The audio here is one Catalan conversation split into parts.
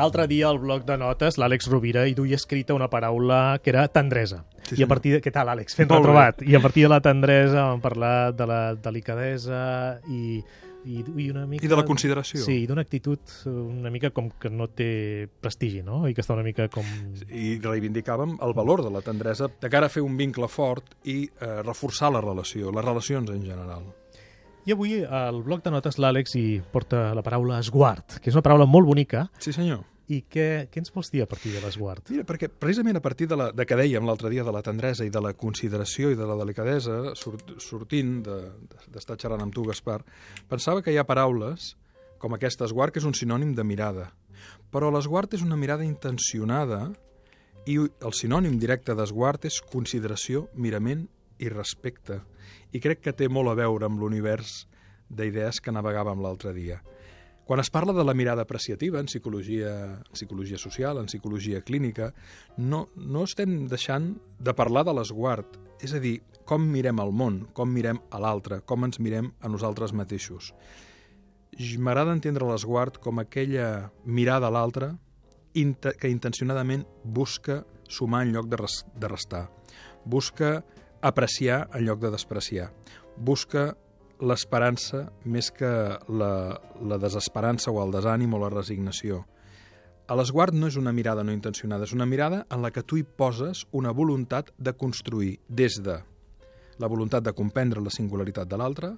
L'altre dia al bloc de notes, l'Àlex Rovira hi duia escrita una paraula que era tendresa. Sí, I a partir de... Què tal, Àlex? Fent retrobat. I a partir de la tendresa vam parlar de la delicadesa i, i, i una mica... I de la consideració. Sí, i d'una actitud una mica com que no té prestigi, no? I que està una mica com... I reivindicàvem el valor de la tendresa de cara a fer un vincle fort i eh, reforçar la relació, les relacions en general. I avui al bloc de notes l'Àlex hi porta la paraula esguard, que és una paraula molt bonica. Sí, senyor. I què, què ens vols dir a partir de l'esguard? Mira, perquè precisament a partir de, la, de que dèiem l'altre dia de la tendresa i de la consideració i de la delicadesa, sort, sortint de- d'estar de, xerrant amb tu, Gaspar, pensava que hi ha paraules com aquesta esguard, que és un sinònim de mirada. Però l'esguard és una mirada intencionada i el sinònim directe d'esguard és consideració, mirament i respecte. I crec que té molt a veure amb l'univers d'idees que navegàvem l'altre dia. Quan es parla de la mirada apreciativa en psicologia, en psicologia social, en psicologia clínica, no, no estem deixant de parlar de l'esguard, és a dir, com mirem el món, com mirem a l'altre, com ens mirem a nosaltres mateixos. M'agrada entendre l'esguard com aquella mirada a l'altre que intencionadament busca sumar en lloc de, res de restar, busca apreciar en lloc de despreciar, busca l'esperança més que la, la desesperança o el desànim o la resignació. A l'esguard no és una mirada no intencionada, és una mirada en la que tu hi poses una voluntat de construir des de la voluntat de comprendre la singularitat de l'altre,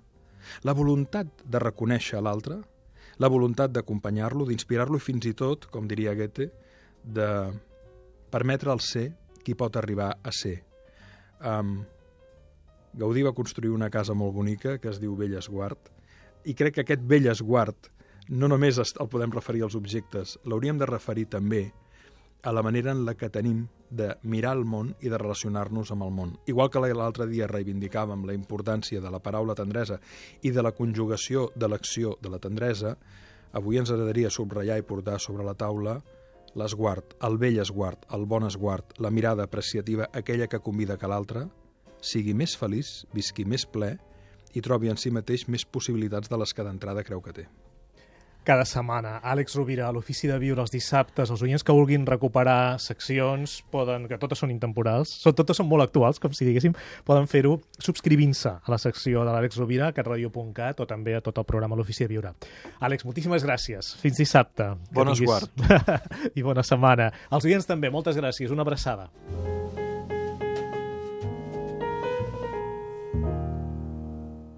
la voluntat de reconèixer l'altre, la voluntat d'acompanyar-lo, d'inspirar-lo i fins i tot, com diria Goethe, de permetre al ser qui pot arribar a ser. Um, Gaudí va construir una casa molt bonica que es diu Bellesguard i crec que aquest Bellesguard no només el podem referir als objectes, l'hauríem de referir també a la manera en la que tenim de mirar el món i de relacionar-nos amb el món. Igual que l'altre dia reivindicàvem la importància de la paraula tendresa i de la conjugació de l'acció de la tendresa, avui ens agradaria subratllar i portar sobre la taula l'esguard, el vell esguard, el bon esguard, la mirada apreciativa, aquella que convida que l'altre sigui més feliç, visqui més ple i trobi en si mateix més possibilitats de les que d'entrada creu que té. Cada setmana, Àlex Rovira, a l'Ofici de Viure els dissabtes, els oients que vulguin recuperar seccions, poden, que totes són intemporals, són, totes són molt actuals, com si diguéssim, poden fer-ho subscrivint-se a la secció de l'Àlex Rovira, a catradio.cat o també a tot el programa l'Ofici de Viure. Àlex, moltíssimes gràcies. Fins dissabte. Bon esguard. I bona setmana. Els oients també, moltes gràcies. Una abraçada.